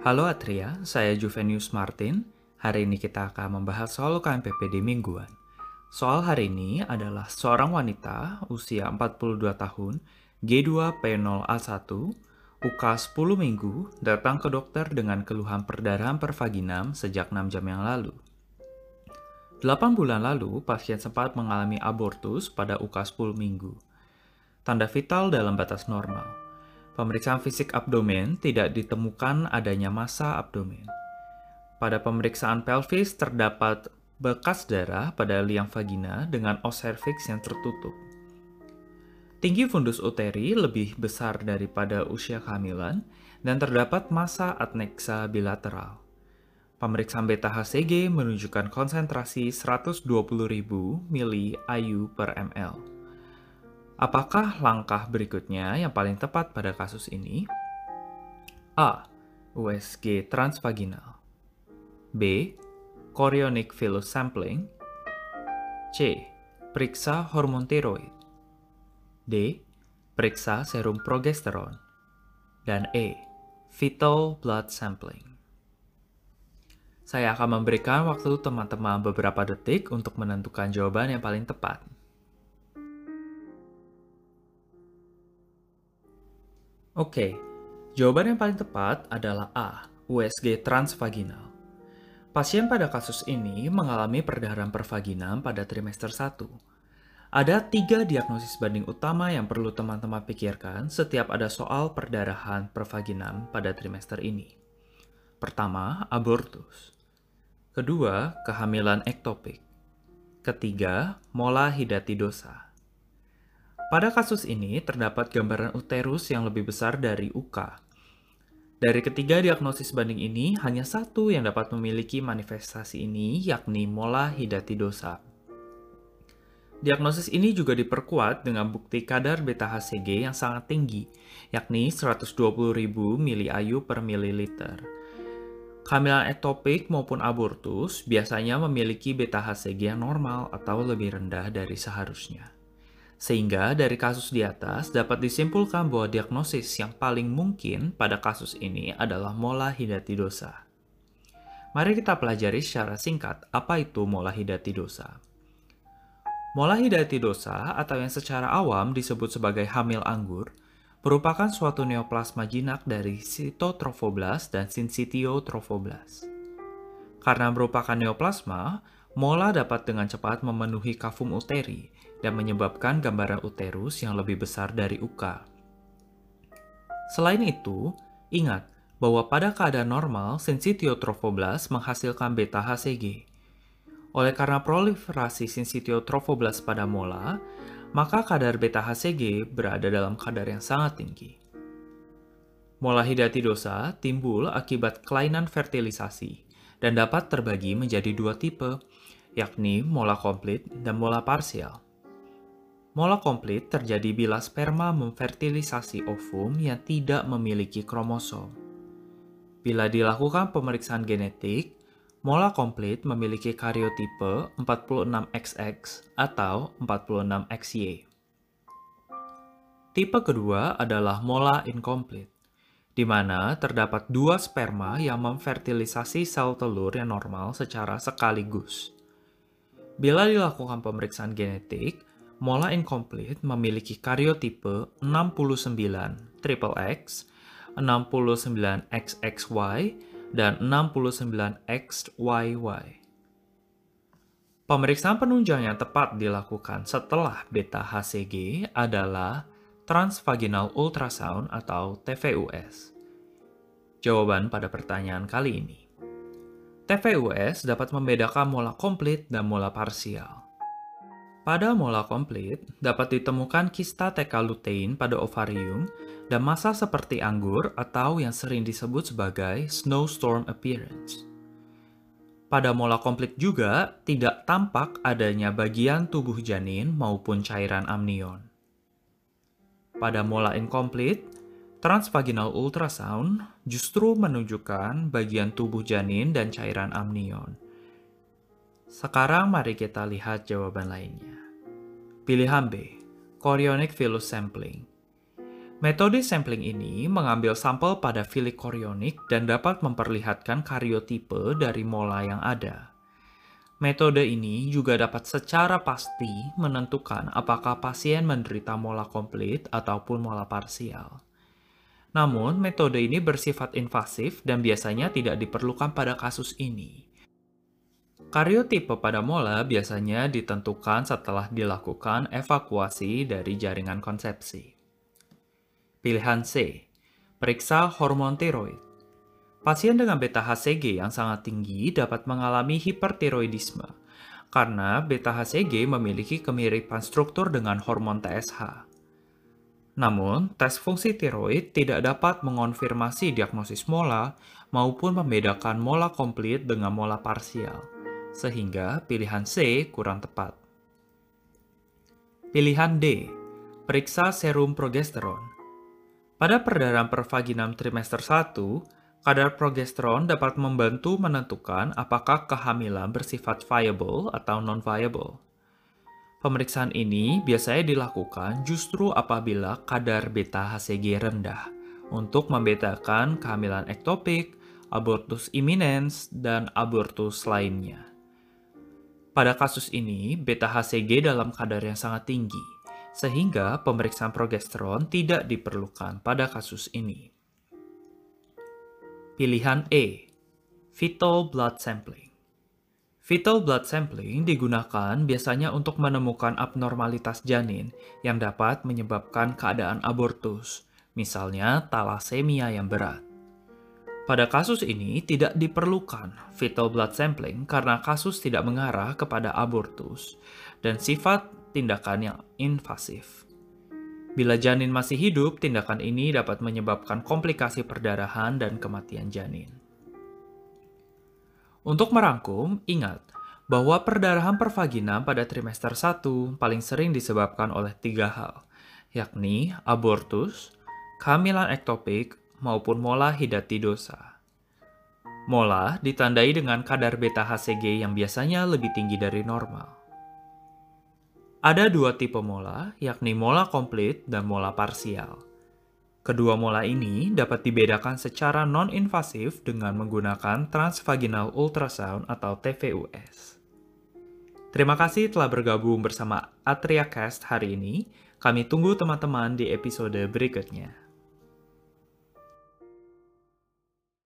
Halo Atria, saya Juvenius Martin. Hari ini kita akan membahas soal KMPPD mingguan. Soal hari ini adalah seorang wanita usia 42 tahun, G2P0A1, UK 10 minggu, datang ke dokter dengan keluhan perdarahan pervaginam sejak 6 jam yang lalu. 8 bulan lalu, pasien sempat mengalami abortus pada UK 10 minggu. Tanda vital dalam batas normal. Pemeriksaan fisik abdomen tidak ditemukan adanya massa abdomen. Pada pemeriksaan pelvis terdapat bekas darah pada liang vagina dengan os cervix yang tertutup. Tinggi fundus uteri lebih besar daripada usia kehamilan dan terdapat massa adnexa bilateral. Pemeriksaan beta HCG menunjukkan konsentrasi 120.000 mili-IU per ml. Apakah langkah berikutnya yang paling tepat pada kasus ini? A. USG transvaginal B. Chorionic villus sampling C. Periksa hormon tiroid D. Periksa serum progesteron dan E. Fetal blood sampling Saya akan memberikan waktu teman-teman beberapa detik untuk menentukan jawaban yang paling tepat. Oke, jawaban yang paling tepat adalah A, USG transvaginal. Pasien pada kasus ini mengalami perdarahan pervaginam pada trimester 1. Ada tiga diagnosis banding utama yang perlu teman-teman pikirkan setiap ada soal perdarahan pervaginam pada trimester ini. Pertama, abortus. Kedua, kehamilan ektopik. Ketiga, mola hidatidosa. Pada kasus ini, terdapat gambaran uterus yang lebih besar dari UK. Dari ketiga diagnosis banding ini, hanya satu yang dapat memiliki manifestasi ini, yakni mola hidatidosa. Diagnosis ini juga diperkuat dengan bukti kadar beta HCG yang sangat tinggi, yakni 120.000 mili-IU per mililiter. Kehamilan ektopik maupun abortus biasanya memiliki beta HCG yang normal atau lebih rendah dari seharusnya. Sehingga dari kasus di atas dapat disimpulkan bahwa diagnosis yang paling mungkin pada kasus ini adalah mola hidatidosa. Mari kita pelajari secara singkat apa itu mola hidatidosa. Mola hidatidosa atau yang secara awam disebut sebagai hamil anggur merupakan suatu neoplasma jinak dari sitotrofoblast dan sincitiotrofoblast. Karena merupakan neoplasma, mola dapat dengan cepat memenuhi kafum uteri dan menyebabkan gambaran uterus yang lebih besar dari UK. Selain itu, ingat bahwa pada keadaan normal, sensitiotrophoblas menghasilkan beta HCG. Oleh karena proliferasi sensitiotrophoblas pada mola, maka kadar beta HCG berada dalam kadar yang sangat tinggi. Mola hidatidosa timbul akibat kelainan fertilisasi dan dapat terbagi menjadi dua tipe, yakni mola komplit dan mola parsial. Mola komplit terjadi bila sperma memfertilisasi ovum yang tidak memiliki kromosom. Bila dilakukan pemeriksaan genetik, mola komplit memiliki karyotipe 46XX atau 46XY. Tipe kedua adalah mola incomplete, di mana terdapat dua sperma yang memfertilisasi sel telur yang normal secara sekaligus. Bila dilakukan pemeriksaan genetik, Mola incomplete memiliki karyotipe 69 triple X, 69 XXY, dan 69 XYY. Pemeriksaan penunjang yang tepat dilakukan setelah beta HCG adalah transvaginal ultrasound atau TVUS. Jawaban pada pertanyaan kali ini. TVUS dapat membedakan mola komplit dan mola parsial. Pada mola komplit, dapat ditemukan kista TK lutein pada ovarium dan masa seperti anggur atau yang sering disebut sebagai snowstorm appearance. Pada mola komplit juga tidak tampak adanya bagian tubuh janin maupun cairan amnion. Pada mola incomplete, transvaginal ultrasound justru menunjukkan bagian tubuh janin dan cairan amnion. Sekarang mari kita lihat jawaban lainnya. Pilihan B, chorionic villus sampling. Metode sampling ini mengambil sampel pada filik korionik dan dapat memperlihatkan karyotipe dari mola yang ada. Metode ini juga dapat secara pasti menentukan apakah pasien menderita mola komplit ataupun mola parsial. Namun, metode ini bersifat invasif dan biasanya tidak diperlukan pada kasus ini. Karyotipe pada mola biasanya ditentukan setelah dilakukan evakuasi dari jaringan konsepsi. Pilihan C. Periksa hormon tiroid. Pasien dengan beta HCG yang sangat tinggi dapat mengalami hipertiroidisme karena beta HCG memiliki kemiripan struktur dengan hormon TSH. Namun, tes fungsi tiroid tidak dapat mengonfirmasi diagnosis mola maupun membedakan mola komplit dengan mola parsial, sehingga pilihan C kurang tepat. Pilihan D, periksa serum progesteron. Pada perdarahan pervaginam trimester 1, kadar progesteron dapat membantu menentukan apakah kehamilan bersifat viable atau non-viable. Pemeriksaan ini biasanya dilakukan justru apabila kadar beta HCG rendah untuk membedakan kehamilan ektopik, abortus imminens, dan abortus lainnya. Pada kasus ini, beta HCG dalam kadar yang sangat tinggi, sehingga pemeriksaan progesteron tidak diperlukan pada kasus ini. Pilihan E. Fetal blood sampling. Fetal blood sampling digunakan biasanya untuk menemukan abnormalitas janin yang dapat menyebabkan keadaan abortus, misalnya talasemia yang berat. Pada kasus ini tidak diperlukan fetal blood sampling karena kasus tidak mengarah kepada abortus dan sifat tindakan yang invasif. Bila janin masih hidup, tindakan ini dapat menyebabkan komplikasi perdarahan dan kematian janin. Untuk merangkum, ingat bahwa perdarahan pervaginam pada trimester 1 paling sering disebabkan oleh tiga hal, yakni abortus, kehamilan ektopik, maupun mola hidatidosa. Mola ditandai dengan kadar beta HCG yang biasanya lebih tinggi dari normal. Ada dua tipe mola, yakni mola komplit dan mola parsial. Kedua mola ini dapat dibedakan secara non-invasif dengan menggunakan transvaginal ultrasound atau TVUS. Terima kasih telah bergabung bersama AtriaCast hari ini. Kami tunggu teman-teman di episode berikutnya.